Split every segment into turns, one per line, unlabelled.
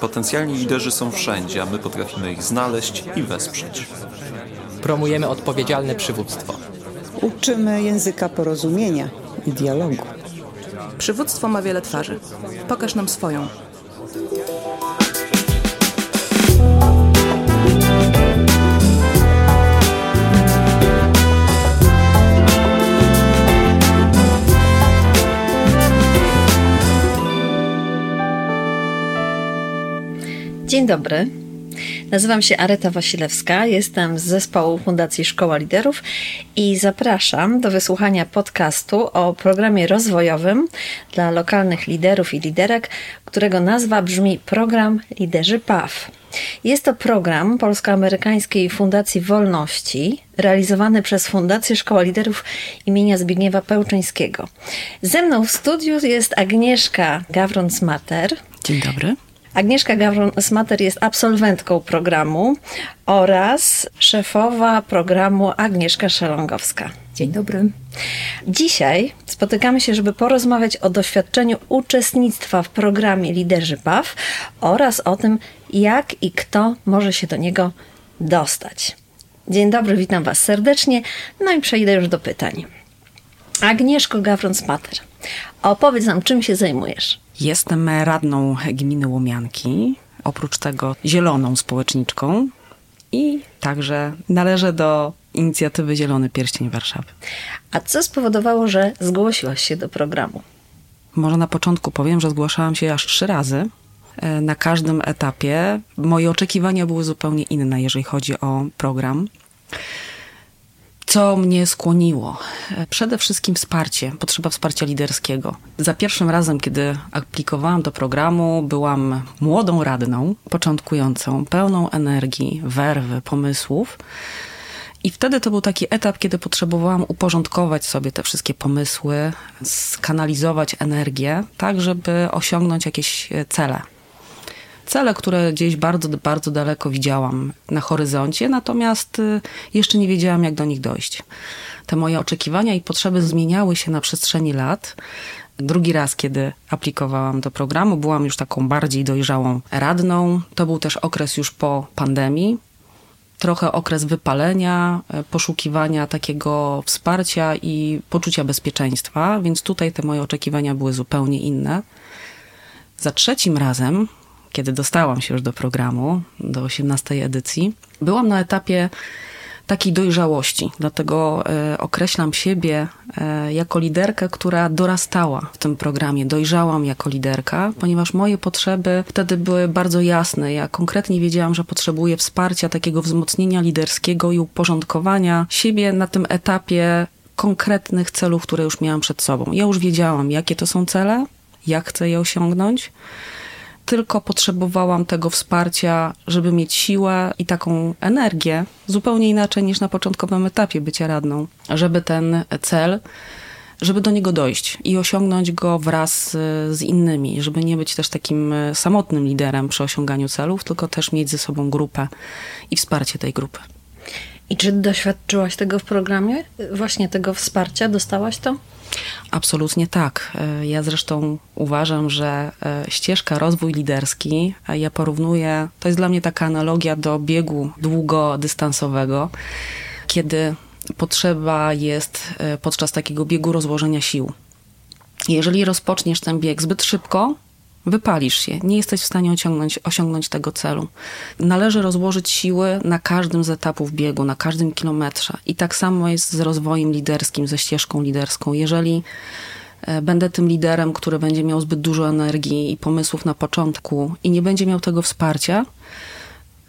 Potencjalni liderzy są wszędzie, a my potrafimy ich znaleźć i wesprzeć.
Promujemy odpowiedzialne przywództwo.
Uczymy języka porozumienia i dialogu.
Przywództwo ma wiele twarzy. Pokaż nam swoją.
Dzień dobry. Nazywam się Areta Wasilewska, jestem z zespołu Fundacji Szkoła Liderów i zapraszam do wysłuchania podcastu o programie rozwojowym dla lokalnych liderów i liderek, którego nazwa brzmi Program Liderzy PAW. Jest to program Polsko-Amerykańskiej Fundacji Wolności, realizowany przez Fundację Szkoła Liderów imienia Zbigniewa Pełczyńskiego. Ze mną w studiu jest Agnieszka Gawron-Smater.
Dzień dobry.
Agnieszka Gawron-Smater jest absolwentką programu oraz szefowa programu Agnieszka Szelongowska.
Dzień dobry.
Dzisiaj spotykamy się, żeby porozmawiać o doświadczeniu uczestnictwa w programie Liderzy PAW oraz o tym, jak i kto może się do niego dostać. Dzień dobry, witam Was serdecznie. No i przejdę już do pytań. Agnieszko Gawron-Smater, opowiedz nam, czym się zajmujesz.
Jestem radną gminy Łomianki, oprócz tego zieloną społeczniczką i także należę do inicjatywy Zielony Pierścień Warszawy.
A co spowodowało, że zgłosiłaś się do programu?
Może na początku powiem, że zgłaszałam się aż trzy razy. E, na każdym etapie moje oczekiwania były zupełnie inne, jeżeli chodzi o program. Co mnie skłoniło? Przede wszystkim wsparcie, potrzeba wsparcia liderskiego. Za pierwszym razem, kiedy aplikowałam do programu, byłam młodą radną, początkującą, pełną energii, werwy, pomysłów. I wtedy to był taki etap, kiedy potrzebowałam uporządkować sobie te wszystkie pomysły, skanalizować energię, tak żeby osiągnąć jakieś cele cele, które gdzieś bardzo, bardzo daleko widziałam na horyzoncie, natomiast y, jeszcze nie wiedziałam, jak do nich dojść. Te moje oczekiwania i potrzeby zmieniały się na przestrzeni lat. Drugi raz, kiedy aplikowałam do programu, byłam już taką bardziej dojrzałą radną. To był też okres już po pandemii. Trochę okres wypalenia, e, poszukiwania takiego wsparcia i poczucia bezpieczeństwa, więc tutaj te moje oczekiwania były zupełnie inne. Za trzecim razem kiedy dostałam się już do programu, do 18 edycji, byłam na etapie takiej dojrzałości. Dlatego e, określam siebie e, jako liderkę, która dorastała w tym programie. Dojrzałam jako liderka, ponieważ moje potrzeby wtedy były bardzo jasne. Ja konkretnie wiedziałam, że potrzebuję wsparcia, takiego wzmocnienia liderskiego i uporządkowania siebie na tym etapie konkretnych celów, które już miałam przed sobą. Ja już wiedziałam, jakie to są cele, jak chcę je osiągnąć tylko potrzebowałam tego wsparcia, żeby mieć siłę i taką energię, zupełnie inaczej niż na początkowym etapie bycia radną, żeby ten cel żeby do niego dojść i osiągnąć go wraz z innymi, żeby nie być też takim samotnym liderem przy osiąganiu celów, tylko też mieć ze sobą grupę i wsparcie tej grupy.
I czy doświadczyłaś tego w programie? Właśnie tego wsparcia? Dostałaś to?
Absolutnie tak. E, ja zresztą uważam, że e, ścieżka rozwój liderski, ja porównuję, to jest dla mnie taka analogia do biegu długodystansowego, kiedy potrzeba jest e, podczas takiego biegu rozłożenia sił. Jeżeli rozpoczniesz ten bieg zbyt szybko, wypalisz się, nie jesteś w stanie osiągnąć, osiągnąć tego celu. Należy rozłożyć siły na każdym z etapów biegu, na każdym kilometrze. I tak samo jest z rozwojem liderskim, ze ścieżką liderską. Jeżeli e, będę tym liderem, który będzie miał zbyt dużo energii i pomysłów na początku i nie będzie miał tego wsparcia,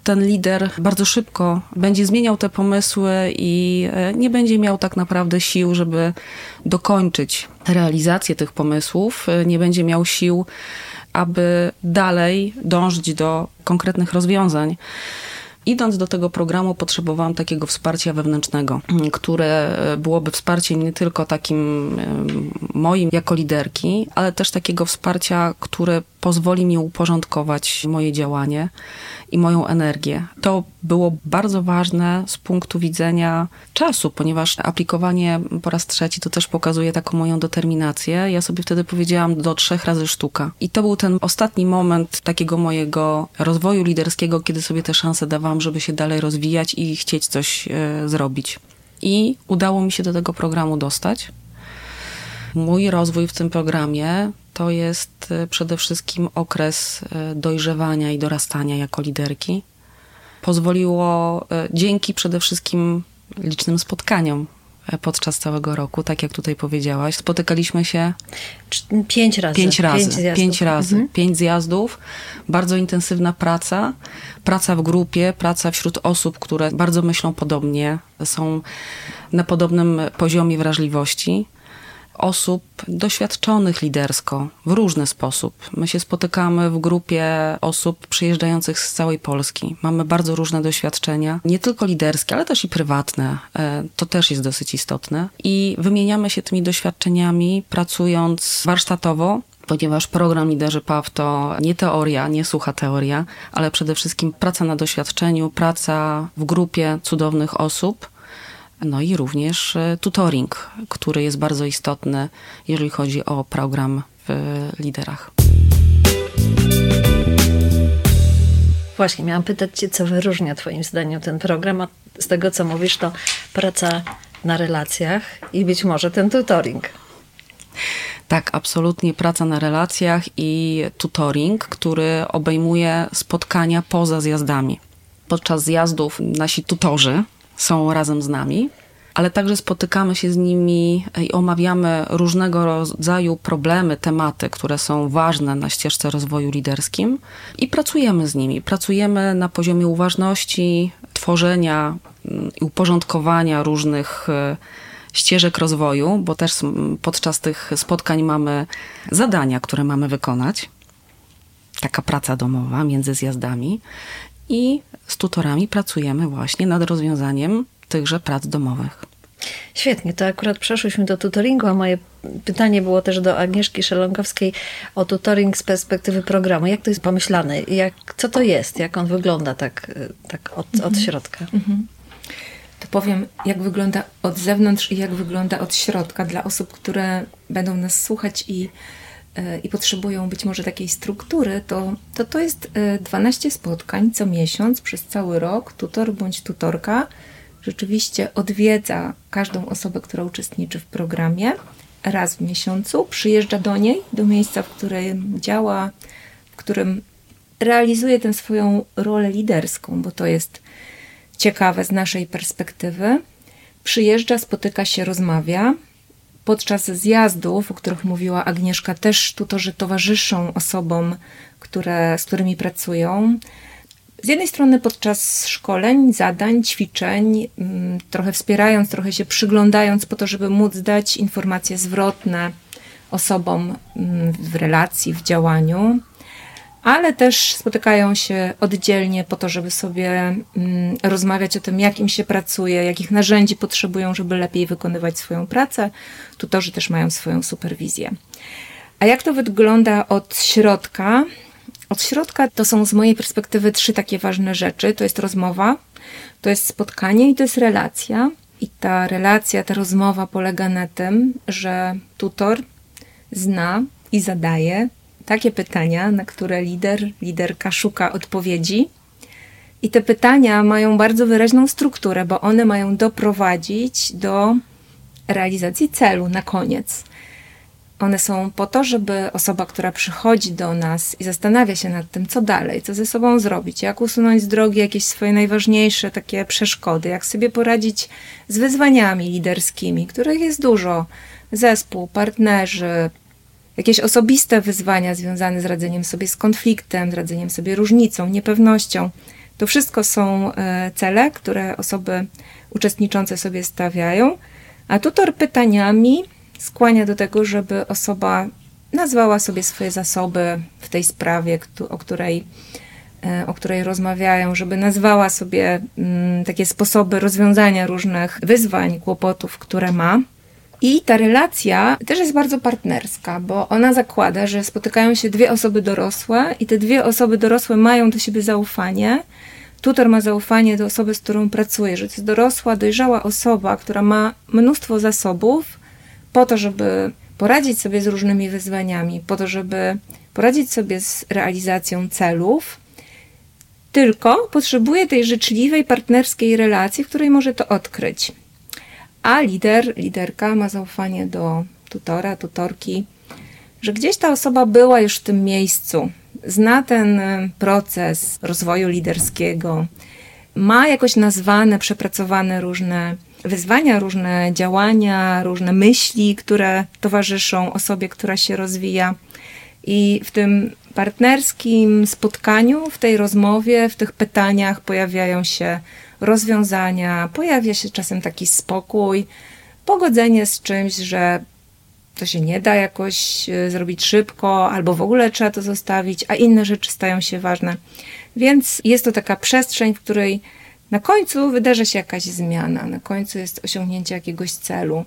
ten lider bardzo szybko będzie zmieniał te pomysły i e, nie będzie miał tak naprawdę sił, żeby dokończyć realizację tych pomysłów, e, nie będzie miał sił aby dalej dążyć do konkretnych rozwiązań. Idąc do tego programu, potrzebowałam takiego wsparcia wewnętrznego, które byłoby wsparciem nie tylko takim moim jako liderki, ale też takiego wsparcia, które pozwoli mi uporządkować moje działanie i moją energię. To było bardzo ważne z punktu widzenia czasu, ponieważ aplikowanie po raz trzeci to też pokazuje taką moją determinację. Ja sobie wtedy powiedziałam do trzech razy sztuka. I to był ten ostatni moment takiego mojego rozwoju liderskiego, kiedy sobie te szanse dawałam, żeby się dalej rozwijać i chcieć coś e, zrobić. I udało mi się do tego programu dostać. Mój rozwój w tym programie to jest e, przede wszystkim okres e, dojrzewania i dorastania jako liderki. Pozwoliło e, dzięki przede wszystkim licznym spotkaniom podczas całego roku, tak jak tutaj powiedziałaś. Spotykaliśmy się
Pięć razy.
pięć razy.
Pięć zjazdów.
Pięć razy.
Mhm.
Pięć zjazdów. Bardzo intensywna praca. Praca w grupie, praca wśród osób, które bardzo myślą podobnie, są na podobnym poziomie wrażliwości. Osób doświadczonych lidersko w różny sposób. My się spotykamy w grupie osób przyjeżdżających z całej Polski. Mamy bardzo różne doświadczenia, nie tylko liderskie, ale też i prywatne. E, To też jest dosyć istotne. I wymieniamy się tymi doświadczeniami, pracując warsztatowo, ponieważ program Liderzy PAW to nie teoria, nie sucha teoria, ale przede wszystkim praca na doświadczeniu, praca w grupie cudownych osób. No i również e, tutoring, który jest bardzo istotny, jeżeli chodzi o program w liderach.
Właśnie, miałam pytać Cię, co wyróżnia Twoim zdaniem ten program, a z tego, co mówisz, to praca na relacjach i być może ten tutoring.
Tak, absolutnie praca na relacjach i tutoring, który obejmuje spotkania poza zjazdami. Podczas zjazdów nasi tutorzy są razem z nami, ale także spotykamy się z nimi i omawiamy różnego rodzaju problemy, tematy, które są ważne na ścieżce rozwoju liderskim i pracujemy z nimi. Pracujemy na poziomie uważności, tworzenia mm, i uporządkowania różnych e, ścieżek rozwoju, bo też podczas tych spotkań mamy zadania, które mamy wykonać. Taka praca domowa między zjazdami i z tutorami pracujemy właśnie nad rozwiązaniem tychże prac domowych.
Świetnie, to akurat przeszłyśmy do tutoringu, a moje pytanie było też do Agnieszki Szelonkowskiej o tutoring z perspektywy programu. Jak to jest pomyślane? Jak, co to jest? Jak on wygląda tak, tak od, od środka?
to powiem, jak wygląda od zewnątrz i jak wygląda od środka dla osób, które będą nas słuchać i, i potrzebują być może takiej struktury, to, to to jest e, 12 spotkań co miesiąc przez cały rok. Tutor bądź tutorka rzeczywiście odwiedza każdą osobę, która uczestniczy w programie raz w miesiącu, przyjeżdża do niej, do miejsca, w którym działa, w którym realizuje tę swoją rolę liderską, bo to jest ciekawe z naszej perspektywy. Przyjeżdża, spotyka się, rozmawia. Podczas zjazdów, o których mówiła Agnieszka, też tutorzy towarzyszą osobom, które, z którymi pracują. Z jednej strony podczas szkoleń, zadań, ćwiczeń, mm, trochę wspierając, trochę się przyglądając po to, żeby móc dać informacje zwrotne osobom mm, w relacji, w działaniu, ale też spotykają się oddzielnie po to, żeby sobie mm, rozmawiać o tym, jak im się pracuje, jakich narzędzi potrzebują, żeby lepiej wykonywać swoją pracę. Tutorzy też mają swoją superwizję. A jak to wygląda od środka? Od środka to są z mojej perspektywy trzy takie ważne rzeczy. To jest rozmowa, to jest spotkanie i to jest relacja. I ta relacja, ta rozmowa polega na tym, że tutor zna i zadaje takie pytania, na które lider, liderka szuka odpowiedzi. I te pytania mają bardzo wyraźną strukturę, bo one mają doprowadzić do realizacji celu na koniec. One są po to, żeby osoba, która przychodzi do nas i zastanawia się nad tym, co dalej, co ze sobą zrobić, jak usunąć z drogi jakieś swoje najważniejsze takie przeszkody, jak sobie poradzić z wyzwaniami liderskimi, których jest dużo. Zespół, partnerzy, jakieś osobiste wyzwania związane z radzeniem sobie z konfliktem, z radzeniem sobie różnicą, niepewnością. To wszystko są e, cele, które osoby uczestniczące sobie stawiają, a tutor pytaniami skłania do tego, żeby osoba nazwała sobie swoje zasoby w tej sprawie, o której, e, o której rozmawiają, żeby nazwała sobie mm, takie sposoby rozwiązania różnych wyzwań, kłopotów, które ma. I ta relacja też jest bardzo partnerska, bo ona zakłada, że spotykają się dwie osoby dorosłe i te dwie osoby dorosłe mają do siebie zaufanie. Tutor ma zaufanie do osoby, z którą pracuje, że to jest dorosła, dojrzała osoba, która ma mnóstwo zasobów po to, żeby poradzić sobie z różnymi wyzwaniami, po to, żeby poradzić sobie z realizacją celów, tylko potrzebuje tej życzliwej, partnerskiej relacji, w której może to odkryć. A lider, liderka ma zaufanie do tutora, tutorki, że gdzieś ta osoba była już w tym miejscu, zna ten e, proces rozwoju liderskiego, ma jakoś nazwane, przepracowane różne wyzwania, różne działania, różne myśli, które towarzyszą osobie, która się rozwija. I w tym partnerskim spotkaniu, w tej rozmowie, w tych pytaniach pojawiają się rozwiązania, pojawia się czasem taki spokój, pogodzenie z czymś, że to się nie da jakoś e, zrobić szybko, albo w ogóle trzeba to zostawić, a inne rzeczy stają się ważne. Więc jest to taka przestrzeń, w której na końcu wydarza się jakaś zmiana, na końcu jest osiągnięcie jakiegoś celu.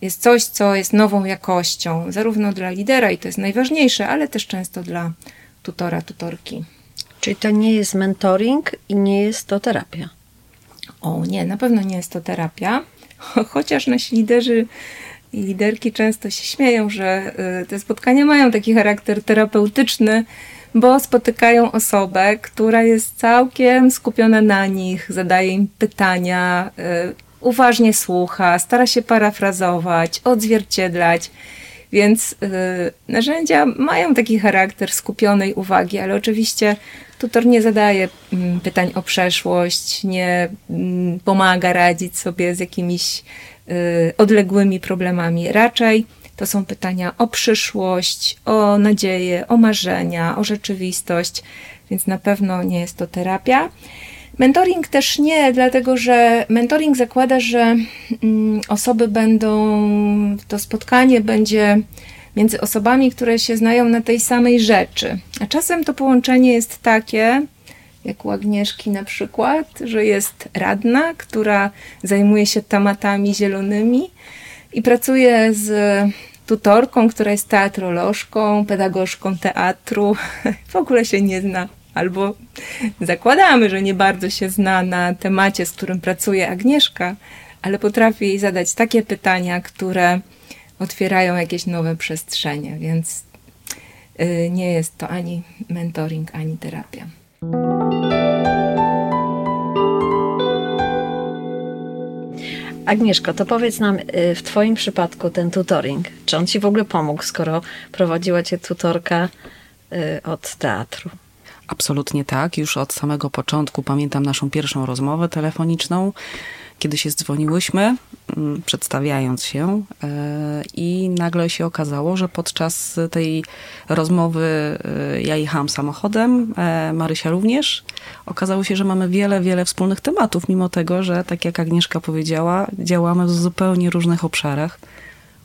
Jest coś, co jest nową jakością, zarówno dla lidera, i to jest najważniejsze, ale też często dla tutora, tutorki.
Czyli to nie jest mentoring i nie jest to terapia.
O nie, na pewno nie jest to terapia, chociaż nasi liderzy i liderki często się śmieją, że y, te spotkania mają taki charakter terapeutyczny, bo spotykają osobę, która jest całkiem skupiona na nich, zadaje im pytania, y, uważnie słucha, stara się parafrazować, odzwierciedlać. Więc y, narzędzia mają taki charakter skupionej uwagi, ale oczywiście tutor nie zadaje mm, pytań o przeszłość, nie mm, pomaga radzić sobie z jakimiś y, odległymi problemami. Raczej to są pytania o przyszłość, o nadzieję, o marzenia, o rzeczywistość, więc na pewno nie jest to terapia. Mentoring też nie, dlatego że mentoring zakłada, że mm, osoby będą, to spotkanie będzie między osobami, które się znają na tej samej rzeczy. A czasem to połączenie jest takie, jak u Agnieszki na przykład, że jest radna, która zajmuje się tematami zielonymi i pracuje z tutorką, która jest teatrolożką, pedagogzką teatru, w ogóle się nie zna. Albo zakładamy, że nie bardzo się zna na temacie, z którym pracuje Agnieszka, ale potrafi jej zadać takie pytania, które otwierają jakieś nowe przestrzenie, więc y, nie jest to ani mentoring, ani terapia.
Agnieszko, to powiedz nam y, w Twoim przypadku ten tutoring, czy on Ci w ogóle pomógł, skoro prowadziła Cię tutorka y, od teatru?
Absolutnie tak. Już od samego początku pamiętam naszą pierwszą rozmowę telefoniczną, kiedy się dzwoniłyśmy, mm, przedstawiając się, e, i nagle się okazało, że podczas tej rozmowy e, ja jechałam samochodem, e, Marysia również. Okazało się, że mamy wiele, wiele wspólnych tematów, mimo tego, że, tak jak Agnieszka powiedziała, działamy w zupełnie różnych obszarach.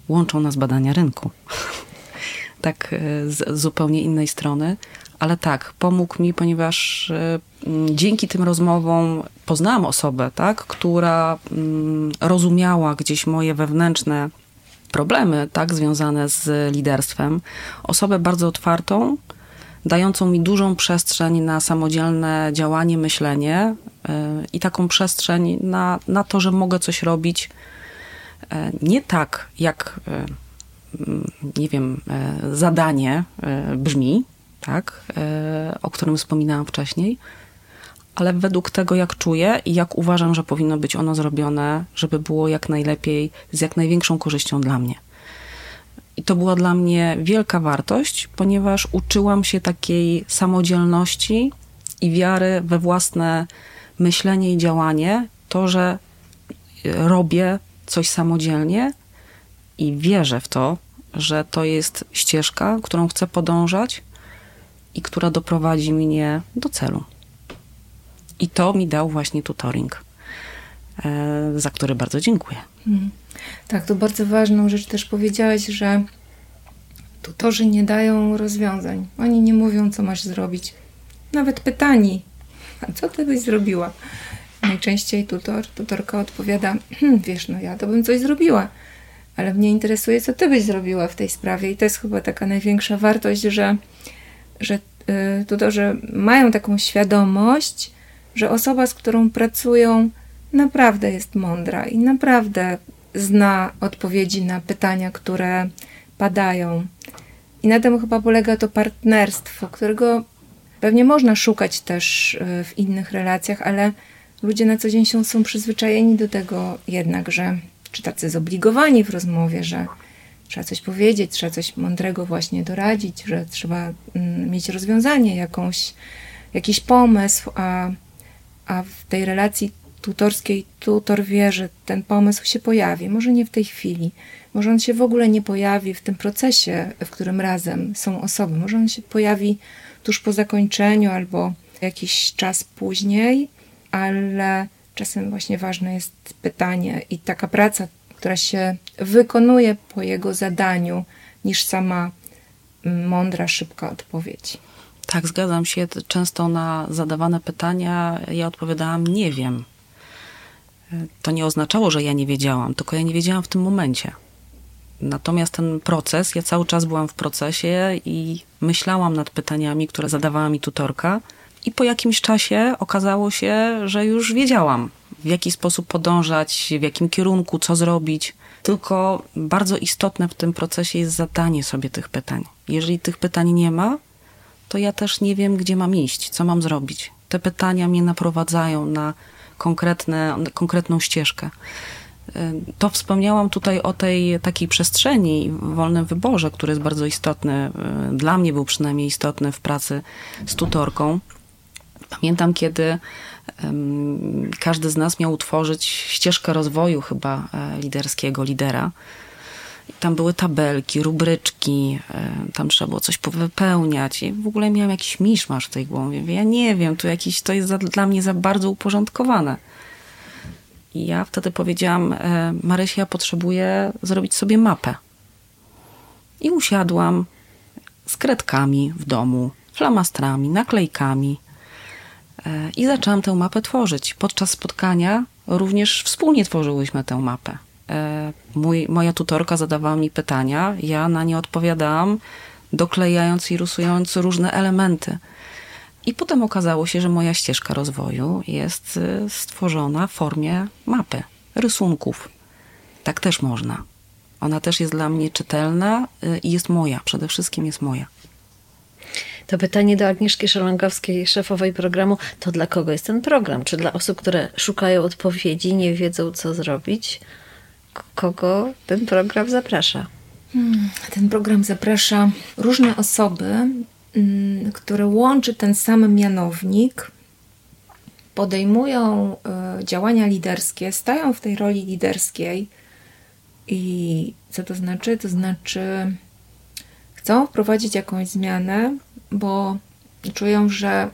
Łączą nas badania rynku. tak z zupełnie innej strony, ale tak, pomógł mi, ponieważ y, dzięki tym rozmowom poznałam osobę, tak, która y, rozumiała gdzieś moje wewnętrzne problemy, tak, związane z liderstwem. Osobę bardzo otwartą, dającą mi dużą przestrzeń na samodzielne działanie, myślenie y, i taką przestrzeń na, na to, że mogę coś robić nie tak, jak nie wiem, zadanie brzmi, tak, e, o którym wspominałam wcześniej, ale według tego, jak czuję i jak uważam, że powinno być ono zrobione, żeby było jak najlepiej, z jak największą korzyścią dla mnie. I to była dla mnie wielka wartość, ponieważ uczyłam się takiej samodzielności i wiary we własne myślenie i działanie, to, że robię coś samodzielnie i wierzę w to, że to jest ścieżka, którą chcę podążać i która doprowadzi mnie do celu. I to mi dał właśnie tutoring, e, za który bardzo dziękuję. Hmm.
Tak, to bardzo ważną rzecz też powiedziałaś, że tutorzy nie dają rozwiązań. Oni nie mówią, co masz zrobić. Nawet pytani, a co ty byś zrobiła? Najczęściej tutor, tutorka odpowiada, hm, wiesz, no ja to bym coś zrobiła. ale mnie interesuje, co ty byś zrobiła w tej sprawie. I to jest chyba taka największa wartość, że, że y, tutorzy mają taką świadomość, że osoba, z którą pracują, naprawdę jest mądra i naprawdę zna odpowiedzi na pytania, które padają. I na tym chyba polega to partnerstwo, którego pewnie można szukać też y, w innych relacjach, ale ludzie na co dzień są, są przyzwyczajeni do tego jednak, że czy tacy zobligowani w rozmowie, że trzeba coś powiedzieć, trzeba coś mądrego właśnie doradzić, że trzeba mm, mieć rozwiązanie, jakąś, jakiś pomysł, a, a w tej relacji tutorskiej tutor wie, że ten pomysł się pojawi. Może nie w tej chwili, może on się w ogóle nie pojawi w tym procesie, w którym razem są osoby. Może on się pojawi tuż po zakończeniu albo jakiś czas później, ale czasem właśnie ważne jest pytanie i taka praca, która się wykonuje po jego zadaniu, niż sama mądra, szybka odpowiedź.
Tak, zgadzam się. Często na zadawane pytania ja odpowiadałam nie wiem. To nie oznaczało, że ja nie wiedziałam, tylko ja nie wiedziałam w tym momencie. Natomiast ten proces, ja cały czas byłam w procesie i myślałam nad pytaniami, które zadawała mi tutorka, i po jakimś czasie okazało się, że już wiedziałam, w jaki sposób podążać, w jakim kierunku, co zrobić. Tylko bardzo istotne w tym procesie jest zadanie sobie tych pytań. Jeżeli tych pytań nie ma, to ja też nie wiem, gdzie mam iść, co mam zrobić. Te pytania mnie naprowadzają na konkretne, konkretną ścieżkę. To wspomniałam tutaj o tej takiej przestrzeni, wolnym wyborze, który jest bardzo istotny, dla mnie był przynajmniej istotny w pracy z tutorką. Pamiętam, kiedy każdy z nas miał utworzyć ścieżkę rozwoju chyba e, liderskiego, lidera. Tam były tabelki, rubryczki, e, tam trzeba było coś powypełniać. I w ogóle miałam jakiś miszmasz w tej głowie. Ja nie wiem, to, jakiś, to jest za, dla mnie za bardzo uporządkowane. I ja wtedy powiedziałam, e, Marysia, potrzebuję zrobić sobie mapę. I usiadłam z kredkami w domu, flamastrami, naklejkami – I zaczęłam tę mapę tworzyć. Podczas spotkania również wspólnie tworzyłyśmy tę mapę. E, mój, moja tutorka zadawała mi pytania, ja na nie odpowiadałam, doklejając i rysując różne elementy. I potem okazało się, że moja ścieżka rozwoju jest e, stworzona w formie mapy, rysunków. Tak też można. Ona też jest dla mnie czytelna i jest moja, przede wszystkim jest moja.
To pytanie do Agnieszki Szalangowskiej, szefowej programu, to dla kogo jest ten program? Czy dla osób, które szukają odpowiedzi, nie wiedzą, co zrobić? Kogo ten program zaprasza?
Hmm, ten program zaprasza różne osoby, hmm, które łączy ten sam mianownik, podejmują y, działania liderskie, stają w tej roli liderskiej. I co to znaczy? To znaczy, chcą wprowadzić jakąś zmianę, bo czują, że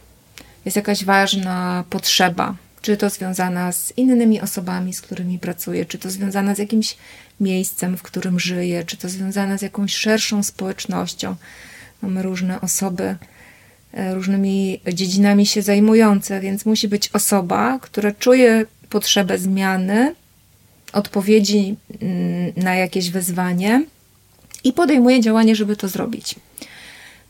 jest jakaś ważna potrzeba, czy to związana z innymi osobami, z którymi pracuję, czy to związana z jakimś miejscem, w którym żyję, czy to związana z jakąś szerszą społecznością. Mamy różne osoby, e, różnymi dziedzinami się zajmujące, więc musi być osoba, która czuje potrzebę zmiany, odpowiedzi mm, na jakieś wyzwanie i podejmuje działanie, żeby to zrobić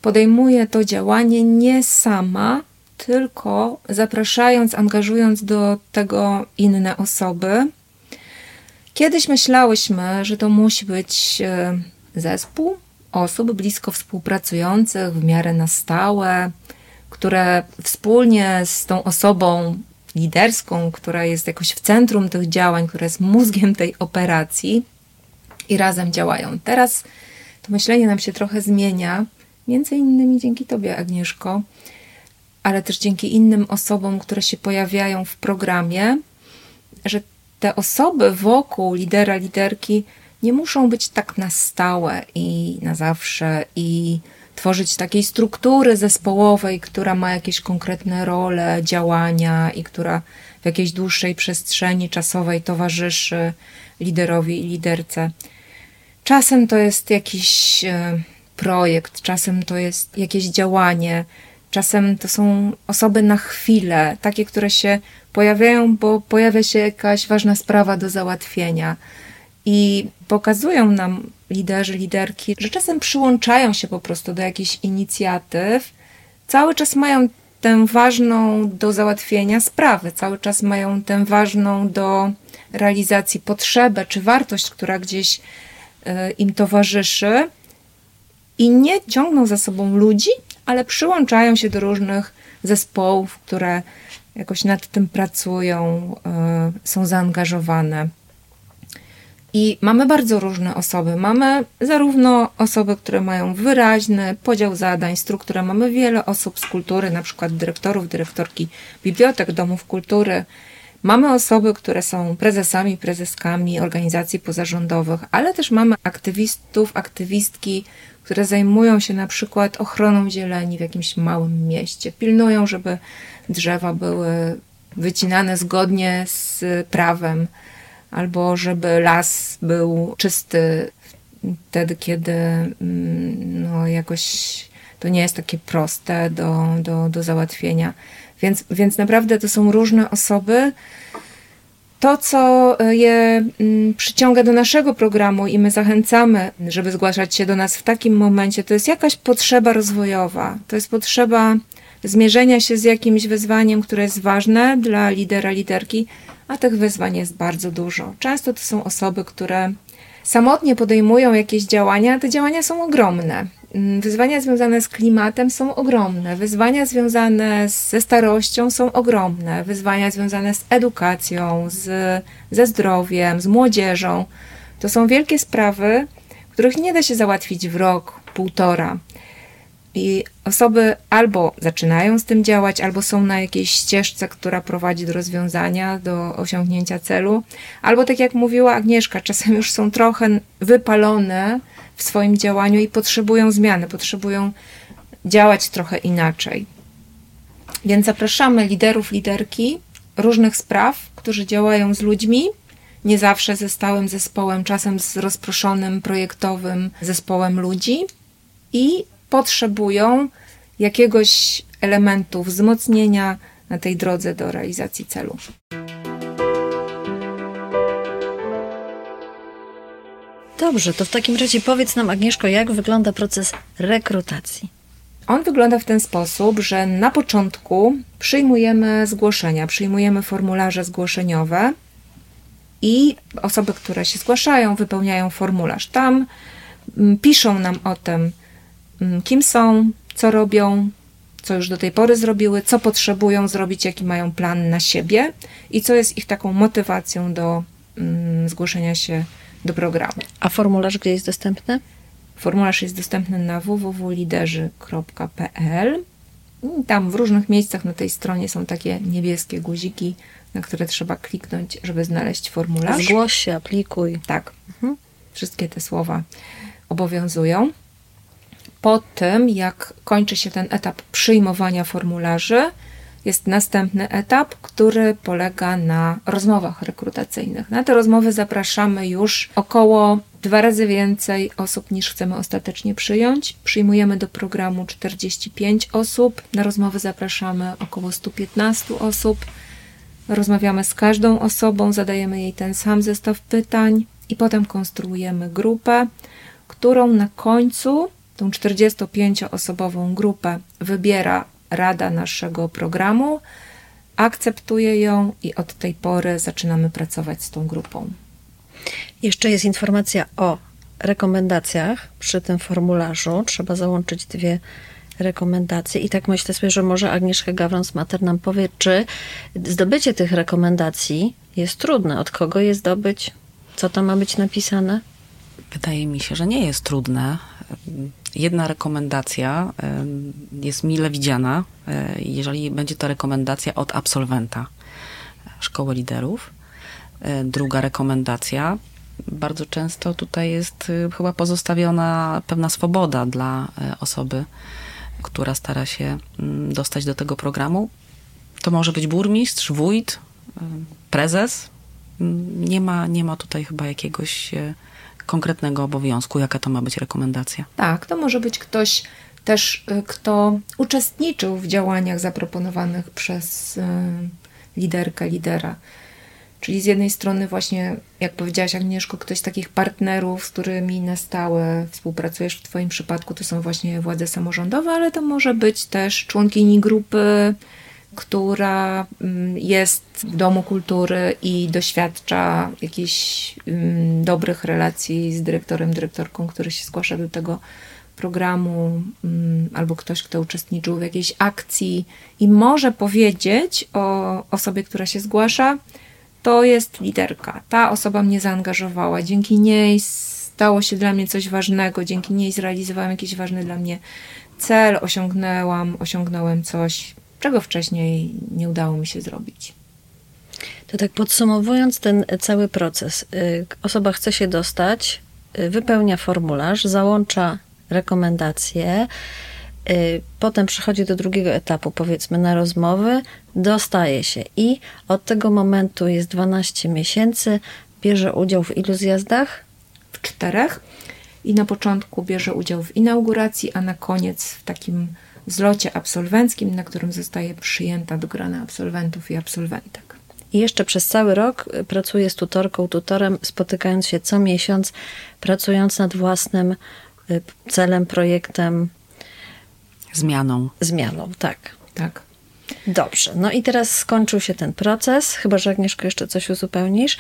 podejmuje to działanie nie sama, tylko zapraszając, angażując do tego inne osoby. Kiedyś myślałyśmy, że to musi być e, zespół osób blisko współpracujących, w miarę na stałe, które wspólnie z tą osobą liderską, która jest jakoś w centrum tych działań, która jest mózgiem tej operacji i razem działają. Teraz to myślenie nam się trochę zmienia Między innymi dzięki Tobie, Agnieszko, ale też dzięki innym osobom, które się pojawiają w programie, że te osoby wokół lidera, liderki nie muszą być tak na stałe i na zawsze i tworzyć takiej struktury zespołowej, która ma jakieś konkretne role, działania i która w jakiejś dłuższej przestrzeni czasowej towarzyszy liderowi i liderce. Czasem to jest jakiś e, projekt, czasem to jest jakieś działanie, czasem to są osoby na chwilę, takie, które się pojawiają, bo pojawia się jakaś ważna sprawa do załatwienia. I pokazują nam liderzy, liderki, że czasem przyłączają się po prostu do jakichś inicjatyw, cały czas mają tę ważną do załatwienia sprawę, cały czas mają tę ważną do realizacji potrzebę czy wartość, która gdzieś y, im towarzyszy i nie ciągną za sobą ludzi, ale przyłączają się do różnych zespołów, które jakoś nad tym pracują, y, są zaangażowane. I mamy bardzo różne osoby. Mamy zarówno osoby, które mają wyraźny podział zadań, strukturę. Mamy wiele osób z kultury, na przykład dyrektorów, dyrektorki bibliotek, domów kultury. Mamy osoby, które są prezesami, prezeskami organizacji pozarządowych, ale też mamy aktywistów, aktywistki, które zajmują się na przykład ochroną zieleni w jakimś małym mieście. Pilnują, żeby drzewa były wycinane zgodnie z prawem albo żeby las był czysty wtedy, kiedy mm, no, jakoś to nie jest takie proste do, do, do załatwienia. Więc, więc naprawdę to są różne osoby. To, co je mm, przyciąga do naszego programu i my zachęcamy, żeby zgłaszać się do nas w takim momencie, to jest jakaś potrzeba rozwojowa. To jest potrzeba zmierzenia się z jakimś wyzwaniem, które jest ważne dla lidera, liderki, a tych wyzwań jest bardzo dużo. Często to są osoby, które samotnie podejmują jakieś działania, te działania są ogromne. Mm, wyzwania związane z klimatem są ogromne, wyzwania związane ze starością są ogromne, wyzwania związane z edukacją, z, ze zdrowiem, z młodzieżą. To są wielkie sprawy, których nie da się załatwić w rok, półtora. I osoby albo zaczynają z tym działać, albo są na jakiejś ścieżce, która prowadzi do rozwiązania, do osiągnięcia celu, albo tak jak mówiła Agnieszka, czasem już są trochę wypalone w swoim działaniu i potrzebują zmiany, potrzebują działać trochę inaczej. Więc zapraszamy liderów, liderki różnych spraw, którzy działają z ludźmi, nie zawsze ze stałym zespołem, czasem z rozproszonym projektowym zespołem ludzi i potrzebują jakiegoś elementu wzmocnienia na tej drodze do realizacji celu.
Dobrze, to w takim razie powiedz nam, Agnieszko, jak wygląda proces rekrutacji?
On wygląda w ten sposób, że na początku przyjmujemy zgłoszenia, przyjmujemy formularze zgłoszeniowe i osoby, które się zgłaszają, wypełniają formularz. Tam mm, piszą nam o tym, kim są, co robią, co już do tej pory zrobiły, co potrzebują zrobić, jaki mają plan na siebie i co jest ich taką motywacją do mm, zgłoszenia się do programu.
A formularz gdzie jest dostępny?
Formularz jest dostępny na www.liderzy.pl. Tam w różnych miejscach na tej stronie są takie niebieskie guziki, na które trzeba kliknąć, żeby znaleźć formularz.
Zgłoś się, aplikuj.
Tak. Mhm. Wszystkie te słowa obowiązują. Po tym, jak kończy się ten etap przyjmowania formularzy, jest następny etap, który polega na rozmowach rekrutacyjnych. Na te rozmowy zapraszamy już około dwa razy więcej osób niż chcemy ostatecznie przyjąć. Przyjmujemy do programu 45 osób, na rozmowy zapraszamy około 115 osób. Rozmawiamy z każdą osobą, zadajemy jej ten sam zestaw pytań i potem konstruujemy grupę, którą na końcu, tą 45-osobową grupę, wybiera rada naszego programu, akceptuje ją i od tej pory zaczynamy pracować z tą grupą.
Jeszcze jest informacja o rekomendacjach przy tym formularzu. Trzeba załączyć dwie rekomendacje. I tak myślę sobie, że może Agnieszka Gawrons-Mater nam powie, czy zdobycie tych rekomendacji jest trudne. Od kogo je zdobyć? Co tam ma być napisane?
Wydaje mi się, że nie jest trudne. Jedna rekomendacja jest mile widziana, e, jeżeli będzie to rekomendacja od absolwenta szkoły liderów. E, druga rekomendacja, bardzo często tutaj jest e, chyba pozostawiona pewna swoboda dla osoby, która stara się mm, dostać do tego programu. To może być burmistrz, wójt, prezes. Mm, nie ma, nie ma tutaj chyba jakiegoś konkretnego obowiązku, jaka to ma być rekomendacja.
Tak, to może być ktoś też, y, kto uczestniczył w działaniach zaproponowanych przez y, liderkę, lidera. Czyli z jednej strony właśnie, jak powiedziałaś Agnieszko, ktoś z takich partnerów, z którymi na stałe współpracujesz w Twoim przypadku, to są właśnie władze samorządowe, ale to może być też członkini grupy, która mm, jest w Domu Kultury i doświadcza jakichś mm, dobrych relacji z dyrektorem, dyrektorką, który się zgłasza do tego programu, mm, albo ktoś, kto uczestniczył w jakiejś akcji i może powiedzieć o osobie, która się zgłasza, to jest liderka. Ta osoba mnie zaangażowała. Dzięki niej stało się dla mnie coś ważnego, dzięki niej zrealizowałam jakiś ważny dla mnie cel, osiągnęłam, osiągnąłem coś, czego wcześniej nie udało mi się zrobić.
To tak podsumowując ten cały proces. y, Osoba chce się dostać, y, wypełnia formularz, załącza rekomendacje, y, potem przechodzi do drugiego etapu, powiedzmy na rozmowy, dostaje się i od tego momentu jest 12 miesięcy, bierze udział w ilu zjazdach?
w czterech i na początku bierze udział w inauguracji, a na koniec w takim zlocie absolwenckim, na którym zostaje przyjęta do grona absolwentów i absolwentek.
I jeszcze przez cały rok y, pracuje z tutorką, tutorem, spotykając się co miesiąc, pracując nad własnym y, celem, projektem,
Zmianą.
zmianą. Tak.
Tak.
Dobrze. No i teraz skończył się ten proces, chyba że Agnieszko jeszcze coś uzupełnisz.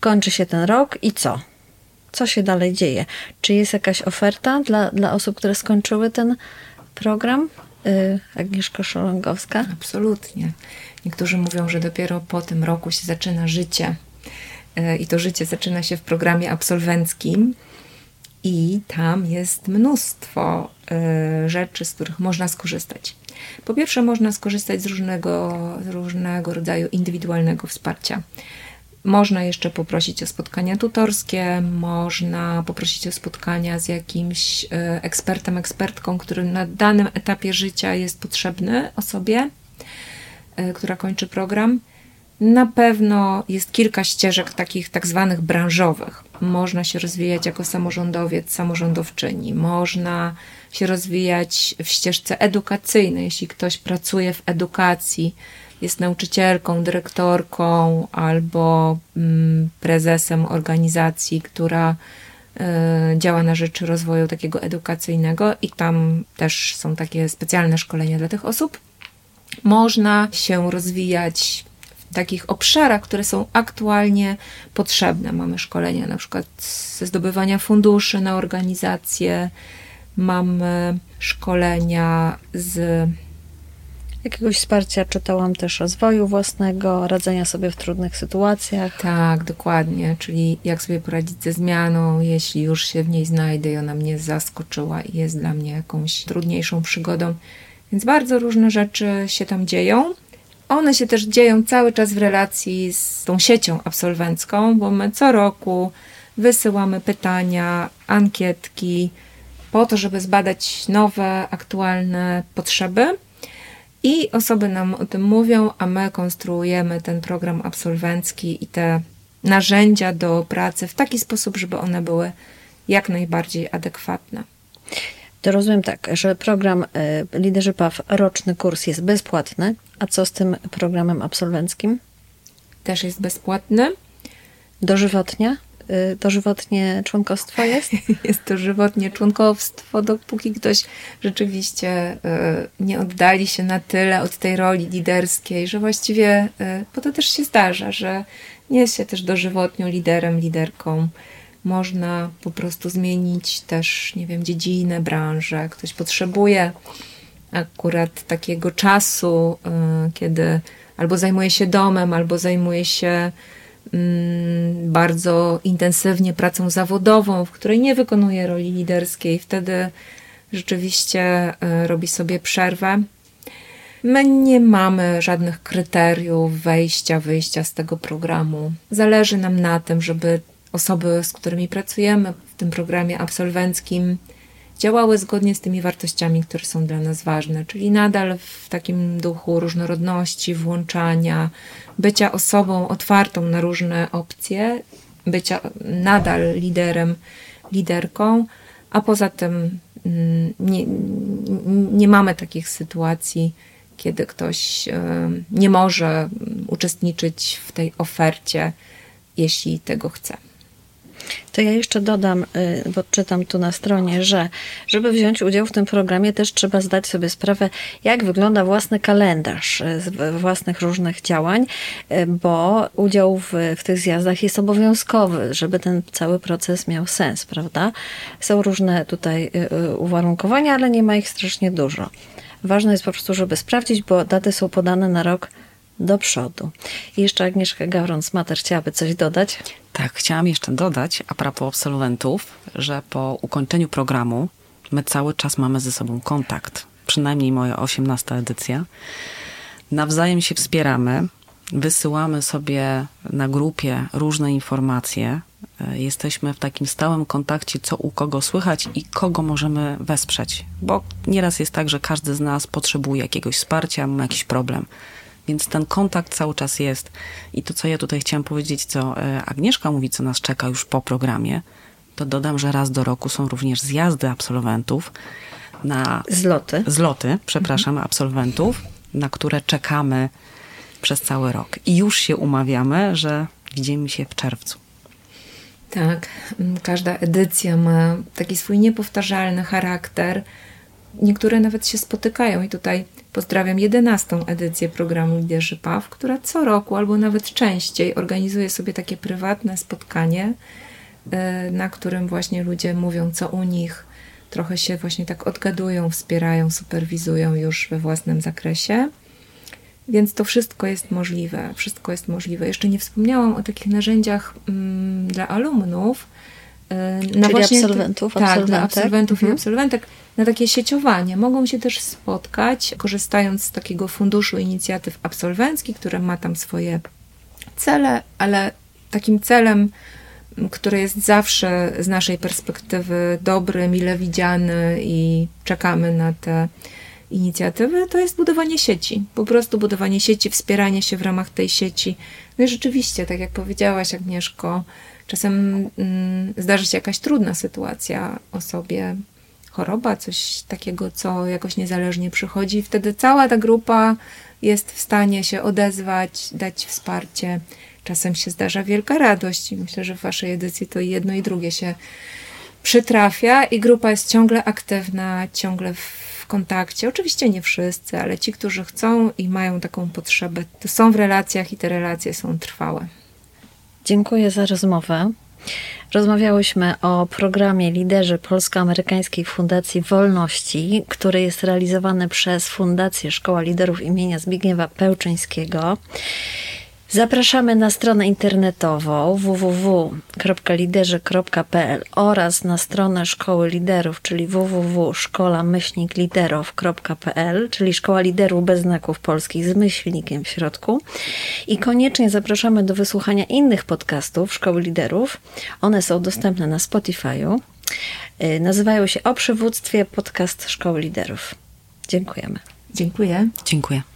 Kończy się ten rok i co? Co się dalej dzieje? Czy jest jakaś oferta dla, dla osób, które skończyły ten program? Y, Agnieszka Szolongowska.
Absolutnie. Niektórzy mówią, że dopiero po tym roku się zaczyna życie. E, I to życie zaczyna się w programie absolwenckim. I tam jest mnóstwo e, rzeczy, z których można skorzystać. Po pierwsze, można skorzystać z różnego, różnego rodzaju indywidualnego wsparcia. Można jeszcze poprosić o spotkania tutorskie, można poprosić o spotkania z jakimś e, ekspertem, ekspertką, który na danym etapie życia jest potrzebny osobie, e, która kończy program. Na pewno jest kilka ścieżek takich tak zwanych branżowych. Można się rozwijać jako samorządowiec, samorządowczyni, można się rozwijać w ścieżce edukacyjnej, jeśli ktoś pracuje w edukacji, jest nauczycielką, dyrektorką albo mm, prezesem organizacji, która y, działa na rzecz rozwoju takiego edukacyjnego i tam też są takie specjalne szkolenia dla tych osób. Można się rozwijać w takich obszarach, które są aktualnie potrzebne. Mamy szkolenia na przykład ze zdobywania funduszy na organizacje, mamy szkolenia z
Jakiegoś wsparcia czytałam też rozwoju własnego, radzenia sobie w trudnych sytuacjach.
Tak, dokładnie. Czyli jak sobie poradzić ze zmianą, jeśli już się w niej znajdę i ona mnie zaskoczyła i jest dla mnie jakąś trudniejszą przygodą. Więc bardzo różne rzeczy się tam dzieją. One się też dzieją cały czas w relacji z tą siecią absolwencką, bo my co roku wysyłamy pytania, ankietki po to, żeby zbadać nowe, aktualne potrzeby. I osoby nam o tym mówią, a my konstruujemy ten program absolwencki i te narzędzia do pracy w taki sposób, żeby one były jak najbardziej adekwatne.
To rozumiem tak, że program y, Liderzy PAW, roczny kurs jest bezpłatny, a co z tym programem absolwenckim?
Też jest bezpłatny.
Dożywotnie? Y, Dożywotnie członkostwo jest?
Jest to żywotnie członkowstwo, dopóki ktoś rzeczywiście y, nie oddali się na tyle od tej roli liderskiej, że właściwie, y, bo to też się zdarza, że nie jest się też dożywotnią liderem, liderką. Można po prostu zmienić też, nie wiem, dziedzinę, branżę. Ktoś potrzebuje akurat takiego czasu, y, kiedy albo zajmuje się domem, albo zajmuje się bardzo intensywnie pracą zawodową, w której nie wykonuje roli liderskiej. Wtedy rzeczywiście y, robi sobie przerwę. My nie mamy żadnych kryteriów wejścia, wyjścia z tego programu. Zależy nam na tym, żeby osoby, z którymi pracujemy w tym programie absolwenckim, działały zgodnie z tymi wartościami, które są dla nas ważne, czyli nadal w takim duchu różnorodności, włączania, bycia osobą otwartą na różne opcje, bycia nadal liderem, liderką, a poza tym mm, nie, nie mamy takich sytuacji, kiedy ktoś nie może uczestniczyć w tej ofercie, jeśli tego chce.
To ja jeszcze dodam, y, bo czytam tu na stronie, że żeby wziąć udział w tym programie, też trzeba zdać sobie sprawę, jak wygląda własny kalendarz y, z własnych różnych działań, y, bo udział w, w tych zjazdach jest obowiązkowy, żeby ten cały proces miał sens, prawda? Są różne tutaj uwarunkowania, ale nie ma ich strasznie dużo. Ważne jest po prostu, żeby sprawdzić, bo daty są podane na rok do przodu. I jeszcze Agnieszka Gawron-Smater chciałaby coś dodać?
Tak, chciałam jeszcze dodać a propos absolwentów, że po ukończeniu programu my cały czas mamy ze sobą kontakt. Przynajmniej moja 18 edycja. Nawzajem się wspieramy, wysyłamy sobie na grupie różne informacje. Jesteśmy w takim stałym kontakcie, co u kogo słychać i kogo możemy wesprzeć. Bo nieraz jest tak, że każdy z nas potrzebuje jakiegoś wsparcia, ma jakiś problem. Więc ten kontakt cały czas jest. I to, co ja tutaj chciałam powiedzieć, co e, Agnieszka mówi, co nas czeka już po programie, to dodam, że raz do roku są również zjazdy absolwentów na.
Zloty.
Zloty, przepraszam, mhm. absolwentów, na które czekamy przez cały rok. I już się umawiamy, że widzimy się w czerwcu.
Tak, każda edycja ma taki swój niepowtarzalny charakter. Niektóre nawet się spotykają i tutaj Pozdrawiam 11. edycję programu Liderzy PAW, która co roku albo nawet częściej organizuje sobie takie prywatne spotkanie, e, na którym właśnie ludzie mówią, co u nich, trochę się właśnie tak odgadują, wspierają, superwizują już we własnym zakresie. Więc to wszystko jest możliwe. Wszystko jest możliwe. Jeszcze nie wspomniałam o takich narzędziach mm, dla alumnów.
Na Czyli właśnie, absolwentów,
tak, dla absolwentów mhm. i absolwentek na takie sieciowanie. Mogą się też spotkać, korzystając z takiego funduszu inicjatyw absolwenckich, które ma tam swoje cele, ale takim celem, który jest zawsze z naszej perspektywy dobry, mile widziany i czekamy na te inicjatywy, to jest budowanie sieci. Po prostu budowanie sieci, wspieranie się w ramach tej sieci. No i rzeczywiście, tak jak powiedziałaś, Agnieszko, czasem mm, zdarzy się jakaś trudna sytuacja osobie choroba, coś takiego, co jakoś niezależnie przychodzi. Wtedy cała ta grupa jest w stanie się odezwać, dać wsparcie. Czasem się zdarza wielka radość i myślę, że w waszej edycji to jedno i drugie się przytrafia i grupa jest ciągle aktywna, ciągle w kontakcie. Oczywiście nie wszyscy, ale ci, którzy chcą i mają taką potrzebę, to są w relacjach i te relacje są trwałe.
Dziękuję za rozmowę. Rozmawiałyśmy o programie Liderzy Polsko-Amerykańskiej Fundacji Wolności, który jest realizowany przez Fundację Szkoła Liderów imienia Zbigniewa Pełczyńskiego. Zapraszamy na stronę internetową www.liderzy.pl oraz na stronę Szkoły Liderów, czyli www.szkola-liderów.pl, czyli Szkoła Liderów bez znaków polskich z myślnikiem w środku. I koniecznie zapraszamy do wysłuchania innych podcastów Szkoły Liderów. One są dostępne na Spotify'u. Y, nazywają się O przywództwie podcast Szkoły Liderów. Dziękujemy.
Dziękuję.
Dziękuję.